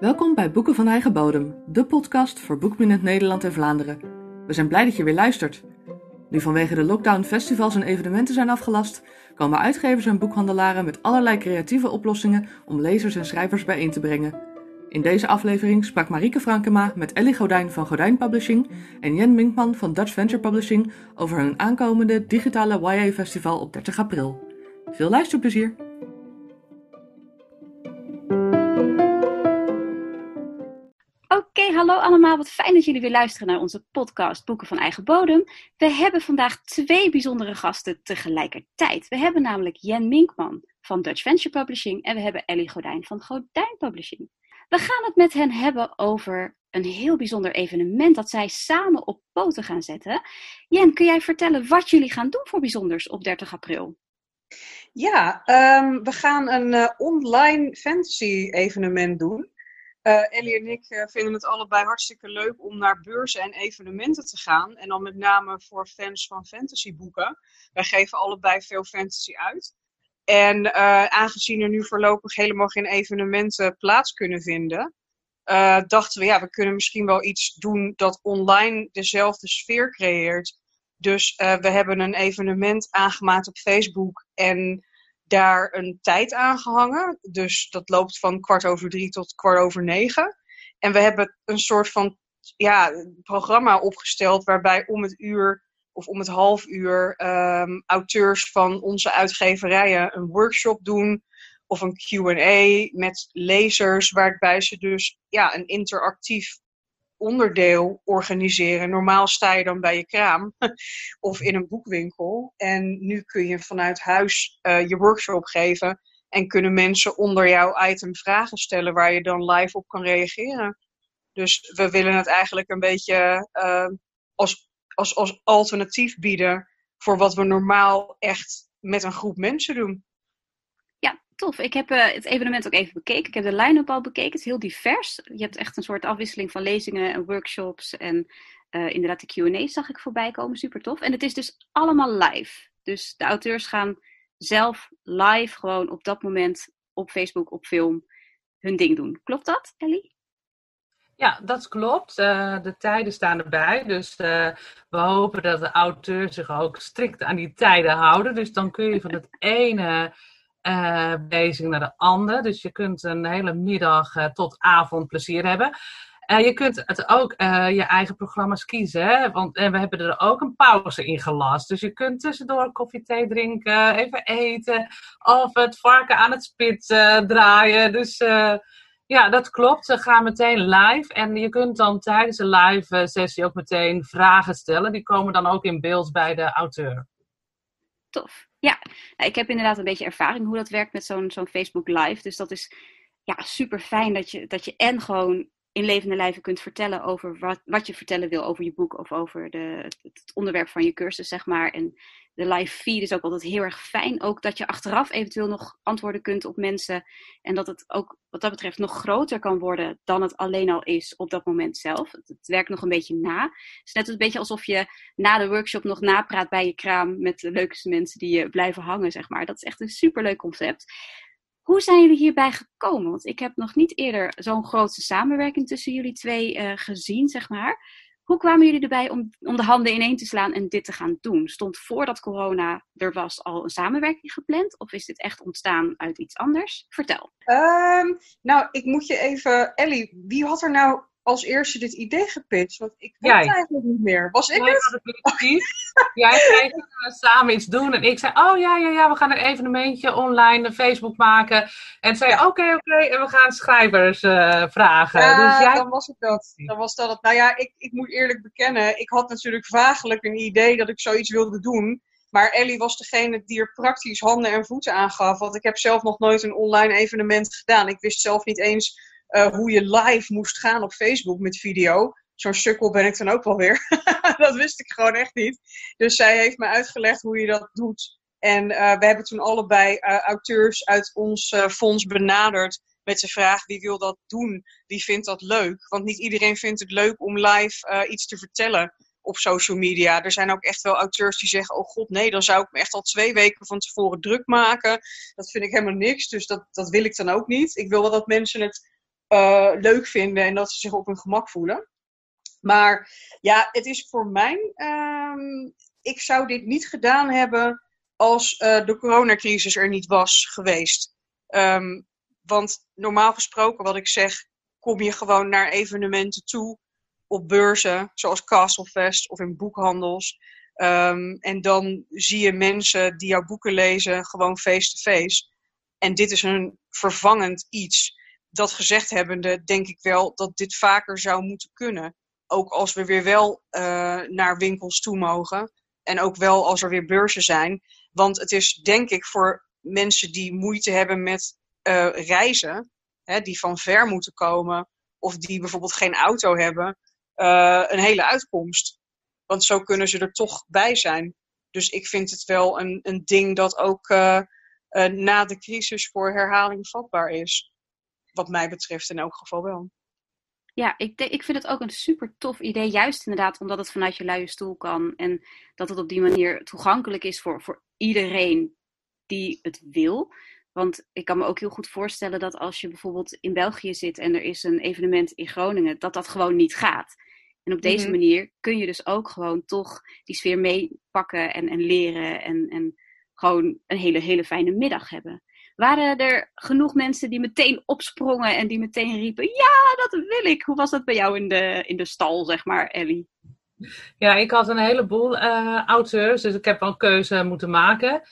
Welkom bij Boeken van Eigen Bodem, de podcast voor Boekminute Nederland en Vlaanderen. We zijn blij dat je weer luistert. Nu vanwege de lockdown festivals en evenementen zijn afgelast, komen uitgevers en boekhandelaren met allerlei creatieve oplossingen om lezers en schrijvers bijeen te brengen. In deze aflevering sprak Marieke Frankema met Ellie Godijn van Godijn Publishing en Jen Minkman van Dutch Venture Publishing over hun aankomende digitale YA-festival op 30 april. Veel luisterplezier! Oké, hallo allemaal. Wat fijn dat jullie weer luisteren naar onze podcast Boeken van Eigen Bodem. We hebben vandaag twee bijzondere gasten tegelijkertijd. We hebben namelijk Jen Minkman van Dutch Venture Publishing en we hebben Ellie Godijn van Godijn Publishing. We gaan het met hen hebben over een heel bijzonder evenement dat zij samen op poten gaan zetten. Jen, kun jij vertellen wat jullie gaan doen voor bijzonders op 30 april? Ja, um, we gaan een uh, online fantasy evenement doen. Uh, Ellie en ik uh, vinden het allebei hartstikke leuk om naar beurzen en evenementen te gaan. En dan met name voor fans van fantasyboeken. Wij geven allebei veel fantasy uit. En uh, aangezien er nu voorlopig helemaal geen evenementen plaats kunnen vinden, dachten we, ja, we kunnen misschien wel iets doen dat online dezelfde sfeer creëert. Dus we hebben een evenement aangemaakt op Facebook en daar een tijd aan gehangen. Dus dat loopt van kwart over drie tot kwart over negen. En we hebben een soort van ja, programma opgesteld waarbij om het uur of om het half uur um, auteurs van onze uitgeverijen een workshop doen of een QA met lezers, waarbij ze dus ja, een interactief onderdeel organiseren. Normaal sta je dan bij je kraam of in een boekwinkel. En nu kun je vanuit huis uh, je workshop geven. En kunnen mensen onder jouw item vragen stellen waar je dan live op kan reageren. Dus we willen het eigenlijk een beetje uh, als, als, als alternatief bieden voor wat we normaal echt met een groep mensen doen tof. Ik heb uh, het evenement ook even bekeken. Ik heb de line-up al bekeken. Het is heel divers. Je hebt echt een soort afwisseling van lezingen en workshops. En uh, inderdaad, de QA's zag ik voorbij komen. Super tof. En het is dus allemaal live. Dus de auteurs gaan zelf live gewoon op dat moment op Facebook, op film, hun ding doen. Klopt dat, Ellie? Ja, dat klopt. Uh, de tijden staan erbij. Dus uh, we hopen dat de auteurs zich ook strikt aan die tijden houden. Dus dan kun je van het ene uh, bezig naar de ander. Dus je kunt een hele middag tot avond plezier hebben. Uh, je kunt het ook je eigen programma's kiezen. Hè? Want we hebben er ook een pauze in gelast. Dus je kunt tussendoor koffie, thee drinken, even eten. Of het varken aan het spit draaien. Dus ja, dat klopt. Ze gaan meteen live. En je kunt dan tijdens de live sessie ook meteen vragen stellen. Die komen dan ook in beeld bij de auteur. Tof. Ja, nou, ik heb inderdaad een beetje ervaring hoe dat werkt met zo'n zo'n Facebook Live. Dus dat is ja, super fijn dat je, dat je en gewoon in levende lijven kunt vertellen over wat, wat je vertellen wil over je boek of over de, het onderwerp van je cursus, zeg maar. En de live feed is ook altijd heel erg fijn. Ook dat je achteraf eventueel nog antwoorden kunt op mensen. En dat het ook wat dat betreft nog groter kan worden dan het alleen al is op dat moment zelf. Het, werkt nog een beetje na. Het is net een beetje alsof je na de workshop nog napraat bij je kraam met de leukste mensen die je blijven hangen, zeg maar. Dat is echt een superleuk concept. Hoe zijn jullie hierbij gekomen? Want ik heb nog niet eerder zo'n grote samenwerking tussen jullie twee uh, gezien, zeg maar. Hoe kwamen jullie erbij om, om de handen ineen te slaan en dit te gaan doen? Stond voordat corona er was al een samenwerking gepland? Of is dit echt ontstaan uit iets anders? Vertel. Um, nou, ik moet je even... Ellie, wie had er nou als eerste dit idee gepitcht? Want ik weet het eigenlijk niet meer. Was ik Jij het? het Jij zei we samen iets doen. En ik zei, oh ja, ja, ja, we gaan een evenementje online, Facebook maken. En zei, oké, oké, okay, en we gaan schrijvers uh, vragen. Ja, dus jij... dan was het dat. Dan was dat het. Nou ja, ik, ik moet eerlijk bekennen, ik had natuurlijk vagelijk een idee dat ik zoiets wilde doen. Maar Ellie was degene die er praktisch handen en voeten aan gaf. Want ik heb zelf nog nooit een online evenement gedaan. Ik wist zelf niet eens uh, hoe je live moest gaan op Facebook met video. Zo'n sukkel ben ik dan ook wel weer. dat wist ik gewoon echt niet. Dus zij heeft me uitgelegd hoe je dat doet. En uh, we hebben toen allebei uh, auteurs uit ons fonds benaderd met de vraag wie wil dat doen, wie vindt dat leuk. Want niet iedereen vindt het leuk om live iets te vertellen op social media. Er zijn ook echt wel auteurs die zeggen: Oh god, nee, dan zou ik me echt al twee weken van tevoren druk maken. Dat vind ik helemaal niks, dus dat, dat wil ik dan ook niet. Ik wil wel dat mensen het uh, leuk vinden en dat ze zich op hun gemak voelen. Maar ja, het is voor mij. Um, ik zou dit niet gedaan hebben als uh, de coronacrisis er niet was geweest. Um, want normaal gesproken, wat ik zeg, kom je gewoon naar evenementen toe op beurzen, zoals Castlefest of in boekhandels. Um, en dan zie je mensen die jouw boeken lezen gewoon face-to-face. -face. En dit is een vervangend iets. Dat gezegd hebbende, denk ik wel dat dit vaker zou moeten kunnen. Ook als we weer wel uh, naar winkels toe mogen. En ook wel als er weer beurzen zijn. Want het is denk ik voor mensen die moeite hebben met uh, reizen, hè, die van ver moeten komen, of die bijvoorbeeld geen auto hebben, uh, een hele uitkomst. Want zo kunnen ze er toch bij zijn. Dus ik vind het wel een, een ding dat ook na de crisis voor herhaling vatbaar is. Wat mij betreft in elk geval wel. Ja, ik, ik vind het ook een super tof idee. Juist inderdaad omdat het vanuit je luie stoel kan. En dat het op die manier toegankelijk is voor, voor iedereen die het wil. Want ik kan me ook heel goed voorstellen dat als je bijvoorbeeld in België zit en er is een evenement in Groningen, dat dat gewoon niet gaat. En op deze mm -hmm. manier kun je dus ook gewoon toch die sfeer meepakken en, en leren en, en gewoon een hele, hele fijne middag hebben. Waren er genoeg mensen die meteen opsprongen en die meteen riepen: Ja, dat wil ik? Hoe was dat bij jou in de, in de stal, zeg maar, Ellie? Ja, ik had een heleboel uh, auteurs, dus ik heb wel een keuze moeten maken.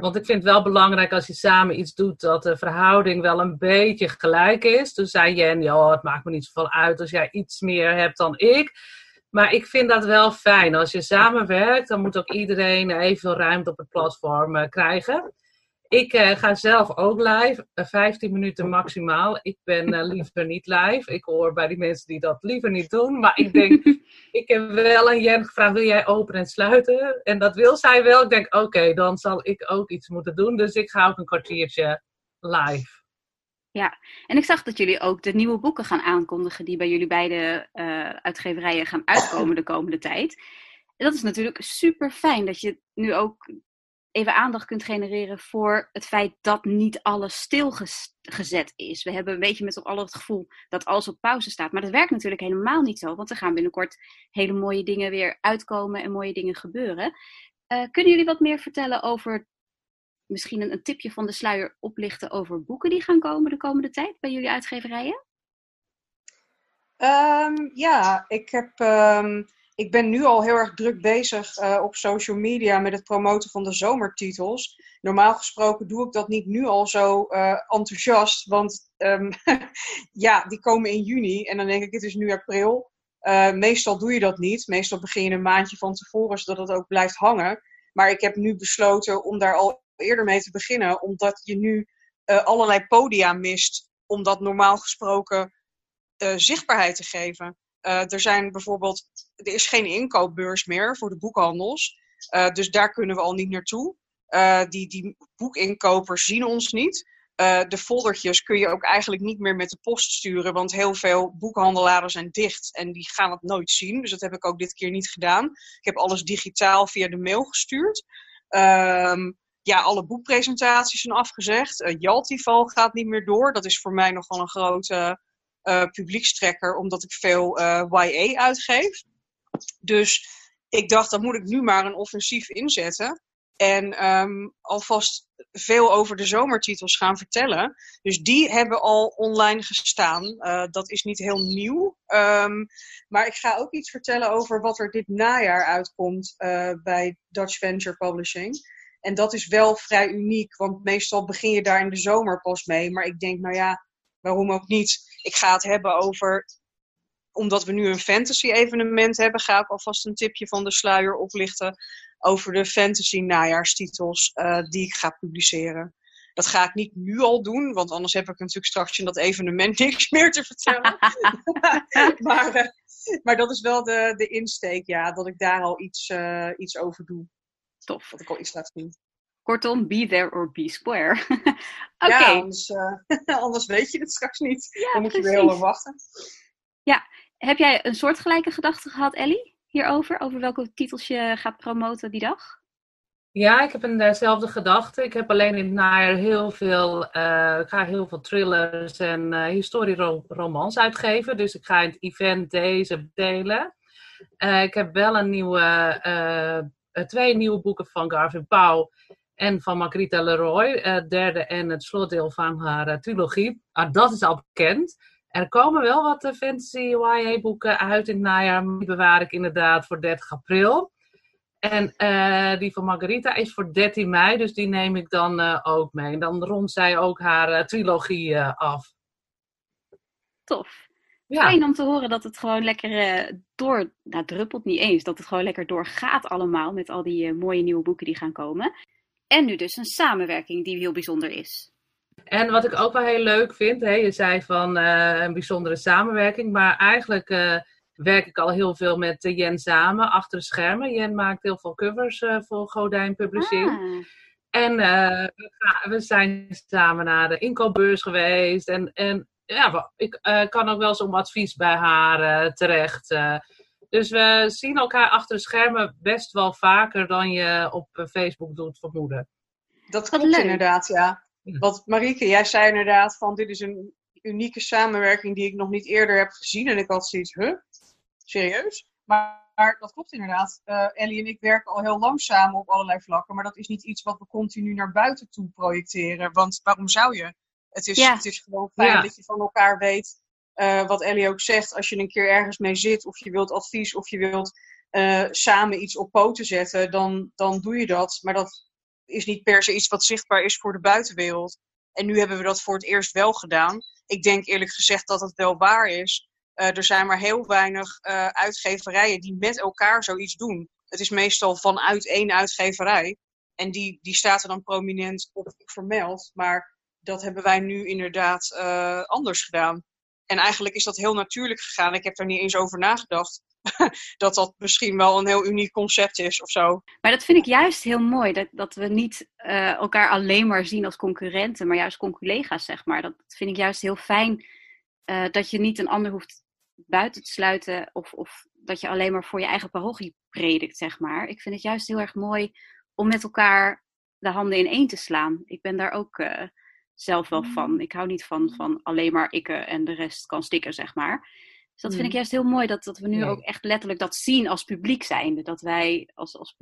Want ik vind het wel belangrijk als je samen iets doet dat de verhouding wel een beetje gelijk is. Toen zei Jen, ja, het maakt me niet zoveel uit als jij iets meer hebt dan ik. Maar ik vind dat wel fijn. Als je samenwerkt, dan moet ook iedereen evenveel ruimte op het platform uh, krijgen. Ik uh, ga zelf ook live, uh, 15 minuten maximaal. Ik ben uh, liever niet live. Ik hoor bij die mensen die dat liever niet doen. Maar ik denk, ik heb wel aan Jen gevraagd, wil jij open en sluiten? En dat wil zij wel. Ik denk, oké, okay, dan zal ik ook iets moeten doen. Dus ik ga ook een kwartiertje live. Ja, en ik zag dat jullie ook de nieuwe boeken gaan aankondigen die bij jullie beide uitgeverijen gaan uitkomen de komende tijd. En dat is natuurlijk super fijn dat je nu ook even aandacht kunt genereren voor het feit dat niet alles stilgezet is. We hebben een beetje met z'n allen het gevoel dat alles op pauze staat. Maar dat werkt natuurlijk helemaal niet zo, want er gaan binnenkort hele mooie dingen weer uitkomen en mooie dingen gebeuren. Uh, kunnen jullie wat meer vertellen over misschien een, een, tipje van de sluier oplichten over boeken die gaan komen de komende tijd bij jullie uitgeverijen? Um, ja, ik heb. Um ik ben nu al heel erg druk bezig uh, op social media met het promoten van de zomertitels. Normaal gesproken doe ik dat niet nu al zo uh, enthousiast, want um, ja, die komen in juni en dan denk ik het is nu april. Uh, meestal doe je dat niet. Meestal begin je een maandje van tevoren, zodat het ook blijft hangen. Maar ik heb nu besloten om daar al eerder mee te beginnen, omdat je nu allerlei podia mist om dat normaal gesproken zichtbaarheid te geven. Uh, er zijn bijvoorbeeld, er is geen inkoopbeurs meer voor de boekhandels. Uh, dus daar kunnen we al niet naartoe. Uh, die, die boekinkopers zien ons niet. de foldertjes kun je ook eigenlijk niet meer met de post sturen, want heel veel boekhandelaren zijn dicht en die gaan het nooit zien. Dus dat heb ik ook dit keer niet gedaan. Ik heb alles digitaal via de mail gestuurd. Ehm, ja, alle boekpresentaties zijn afgezegd. Uh, Jaltival gaat niet meer door. Dat is voor mij nogal een grote publiekstrekker, omdat ik veel uh, YA uitgeef. Dus ik dacht, dan moet ik nu maar een offensief inzetten. En um, alvast veel over de zomertitels gaan vertellen. Dus die hebben al online gestaan. Uh, dat is niet heel nieuw. Um, maar ik ga ook iets vertellen over wat er dit najaar uitkomt bij Dutch Venture Publishing. En dat is wel vrij uniek, want meestal begin je daar in de zomer pas mee. Maar ik denk, nou ja, waarom ook niet? Ik ga het hebben over, omdat we nu een fantasy evenement hebben, ga ik alvast een tipje van de sluier oplichten over de fantasy najaarstitels uh, die ik ga publiceren. Dat ga ik niet nu al doen, want anders heb ik natuurlijk straks in dat evenement niks meer te vertellen. maar, uh, maar dat is wel de, de insteek, ja, dat ik daar al iets, uh, iets over doe. Tof. Dat ik al iets laat zien. Kortom, be there or be square. Oké. Okay. Ja, anders, uh, anders, weet je het straks niet. Ja, Dan moet precies. je weer heel lang wachten. Ja, heb jij een soortgelijke gedachte gehad, Ellie? hierover? Over welke titels je gaat promoten die dag? Ja, ik heb een dezelfde gedachte. Ik heb alleen in het najaar heel veel, uh, ik ga heel veel thrillers en uh, historieromans uitgeven. Dus ik ga in het event deze delen. Uh, ik heb wel een nieuwe, twee nieuwe boeken van Garvin Pauw en van Margarita Leroy. Het derde en het slotdeel van haar trilogie. Ah, dat is al bekend. Er komen wel wat fantasy YA boeken uit in het najaar. Die bewaar ik inderdaad voor 30 april. En uh, die van Margarita is voor 13 mei, dus die neem ik dan uh, ook mee. En dan rondt zij ook haar uh, trilogie af. Tof. Ja. Fijn om te horen dat het gewoon lekker door, nou druppelt niet eens, dat het gewoon lekker doorgaat allemaal met al die mooie nieuwe boeken die gaan komen. En nu dus een samenwerking die heel bijzonder is. En wat ik ook wel heel leuk vind, hè, je zei van een bijzondere samenwerking, maar eigenlijk werk ik al heel veel met uh, Jen samen achter de schermen. Jen maakt heel veel covers voor Godijn Publishing. Ah. En we, we, zijn samen naar de inkoopbeurs geweest. En, en ja, ik kan ook wel eens om advies bij haar terecht. Dus we zien elkaar achter de schermen best wel vaker dan je op Facebook doet vermoeden. Dat klopt inderdaad, ja. Wat Marieke, jij zei inderdaad van dit is een unieke samenwerking die ik nog niet eerder heb gezien. En ik had zoiets, huh? serieus. Maar, maar dat klopt inderdaad. Uh, Ellie en ik werken al heel lang samen op allerlei vlakken. Maar dat is niet iets wat we continu naar buiten toe projecteren. Want waarom zou je? Het is, het is gewoon fijn dat je van elkaar weet. Uh, wat Ellie ook zegt, als je een keer ergens mee zit, of je wilt advies, of je wilt uh, samen iets op poten zetten, dan, dan doe je dat. Maar dat is niet per se iets wat zichtbaar is voor de buitenwereld. En nu hebben we dat voor het eerst wel gedaan. Ik denk eerlijk gezegd dat het wel waar is. Uh, er zijn maar heel weinig uitgeverijen die met elkaar zoiets doen. Het is meestal vanuit één uitgeverij. En die, die staat er dan prominent op vermeld. Maar dat hebben wij nu inderdaad anders gedaan. En eigenlijk is dat heel natuurlijk gegaan. Ik heb er niet eens over nagedacht. dat dat misschien wel een heel uniek concept is of zo. Maar dat vind ik juist heel mooi. Dat, dat we niet uh, elkaar alleen maar zien als concurrenten, maar juist collega's, zeg maar. Dat vind ik juist heel fijn. Uh, dat je niet een ander hoeft buiten te sluiten of, of dat je alleen maar voor je eigen parochie predikt, zeg maar. Ik vind het juist heel erg mooi om met elkaar de handen in één te slaan. Ik ben daar ook uh, zelf wel van. Mm. Ik hou niet van, van alleen maar ikke en de rest kan stikken, zeg maar. Dus dat vind ik mm. juist heel mooi dat, dat we nu ook echt letterlijk dat zien als publiek zijnde. Dat wij als, als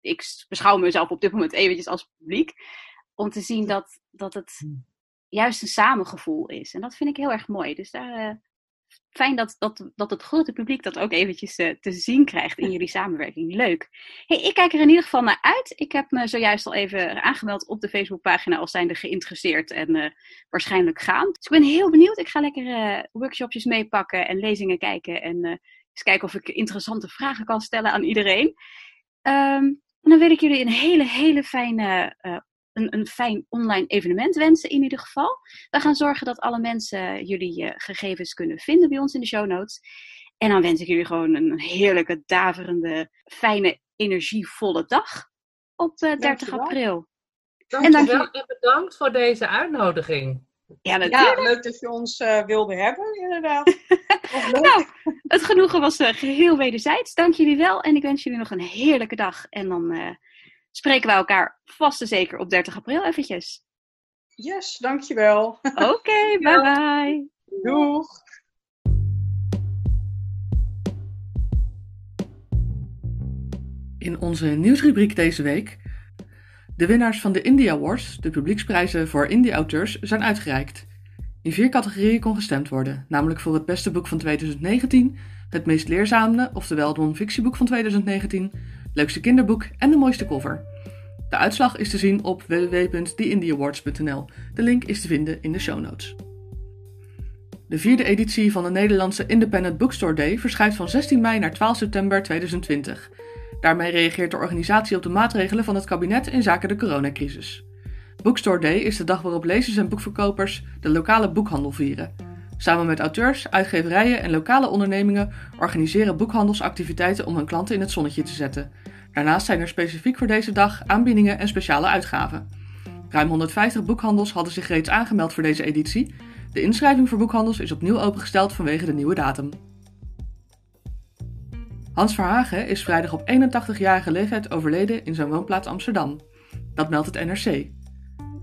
ik beschouw mezelf op dit moment eventjes als publiek. Om te zien dat, dat het mm. juist een samengevoel is. En dat vind ik heel erg mooi. Dus daar, uh, fijn dat, dat, dat het grote publiek dat ook eventjes uh, te zien krijgt in jullie samenwerking. Leuk. Hey, ik kijk er in ieder geval naar uit. Ik heb me zojuist al even aangemeld op de Facebookpagina als zijnde geïnteresseerd en uh, waarschijnlijk gaan. Dus ik ben heel benieuwd. Ik ga lekker uh, workshopjes meepakken en lezingen kijken en eens kijken of ik interessante vragen kan stellen aan iedereen. Um, en dan wil ik jullie een hele, hele fijne een, een fijn online evenement wensen in ieder geval. We gaan zorgen dat alle mensen jullie uh, gegevens kunnen vinden bij ons in de show notes. En dan wens ik jullie gewoon een heerlijke, daverende, fijne, energievolle dag op uh, eh, 30 april. Dankjewel en, en bedankt voor deze uitnodiging. Ja, natuurlijk. Ja, leuk dat je ons uh, wilde hebben, inderdaad. nou, het genoegen was uh, geheel wederzijds. Dank jullie wel en ik wens jullie nog een heerlijke dag. En dan uh, spreken we elkaar vast en zeker op 30 april eventjes. Yes, dankjewel. Oké, okay, bye bye. Doeg. In onze nieuwsrubriek deze week. De winnaars van de Indie Awards, de publieksprijzen voor indie-auteurs, zijn uitgereikt. In vier categorieën kon gestemd worden, namelijk voor het beste boek van 2019, het meest leerzame, oftewel het non-fictieboek van 2019, leukste kinderboek en de mooiste cover. De uitslag is te zien op www.theindieawards.nl. De link is te vinden in de show notes. De vierde editie van de Nederlandse Independent Bookstore Day verschuift van 16 mei naar 12 september 2020. Daarmee reageert de organisatie op de maatregelen van het kabinet in zaken de coronacrisis. Bookstore Day is de dag waarop lezers en boekverkopers de lokale boekhandel vieren. Samen met auteurs, uitgeverijen en lokale ondernemingen organiseren boekhandelsactiviteiten om hun klanten in het zonnetje te zetten. Daarnaast zijn er specifiek voor deze dag aanbiedingen en speciale uitgaven. Ruim 150 boekhandels hadden zich reeds aangemeld voor deze editie. De inschrijving voor boekhandels is opnieuw opengesteld vanwege de nieuwe datum. Hans Verhagen is vrijdag op 81-jarige leeftijd overleden in zijn woonplaats Amsterdam. Dat meldt het NRC.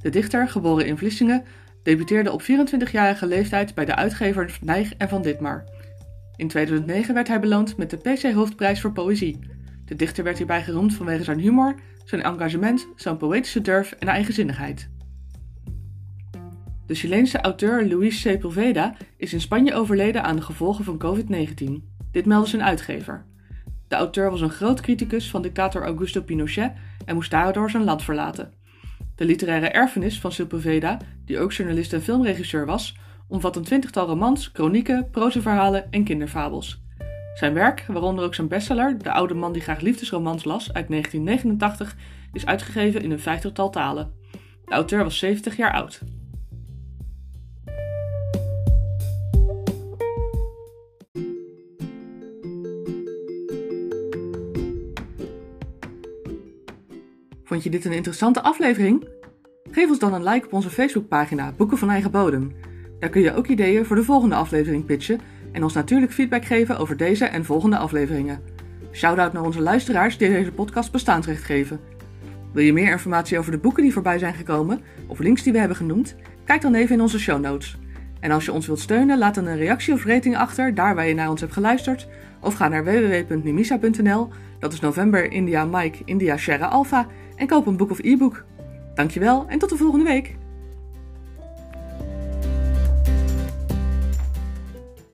De dichter, geboren in Vlissingen, debuteerde op 24-jarige leeftijd bij de uitgever Nijg en Van Ditmar. In 2009 werd hij beloond met de PC Hoofdprijs voor Poëzie. De dichter werd hierbij geroemd vanwege zijn humor, zijn engagement, zijn poëtische durf en eigenzinnigheid. De Chileense auteur Luis Sepulveda is in Spanje overleden aan de gevolgen van COVID-19. Dit meldde zijn uitgever. De auteur was een groot criticus van dictator Augusto Pinochet en moest daardoor zijn land verlaten. De literaire erfenis van Sepulveda, die ook journalist en filmregisseur was, omvat een twintigtal romans, kronieken, prozaverhalen en kinderfabels. Zijn werk, waaronder ook zijn bestseller De oude man die graag liefdesromans las uit 1989, is uitgegeven in een vijftigtal talen. De auteur was 70 jaar oud. Vond je dit een interessante aflevering? Geef ons dan een like op onze Facebookpagina Boeken van Eigen Bodem. Daar kun je ook ideeën voor de volgende aflevering pitchen en ons natuurlijk feedback geven over deze en volgende afleveringen. Shoutout naar onze luisteraars die deze podcast bestaansrecht geven. Wil je meer informatie over de boeken die voorbij zijn gekomen of links die we hebben genoemd? Kijk dan even in onze show notes. En als je ons wilt steunen, laat dan een reactie of rating achter daar waar je naar ons hebt geluisterd. Of ga naar www.nimisa.nl, dat is November India Mike India Sierra Alpha, en koop een boek of e-book. Dankjewel en tot de volgende week!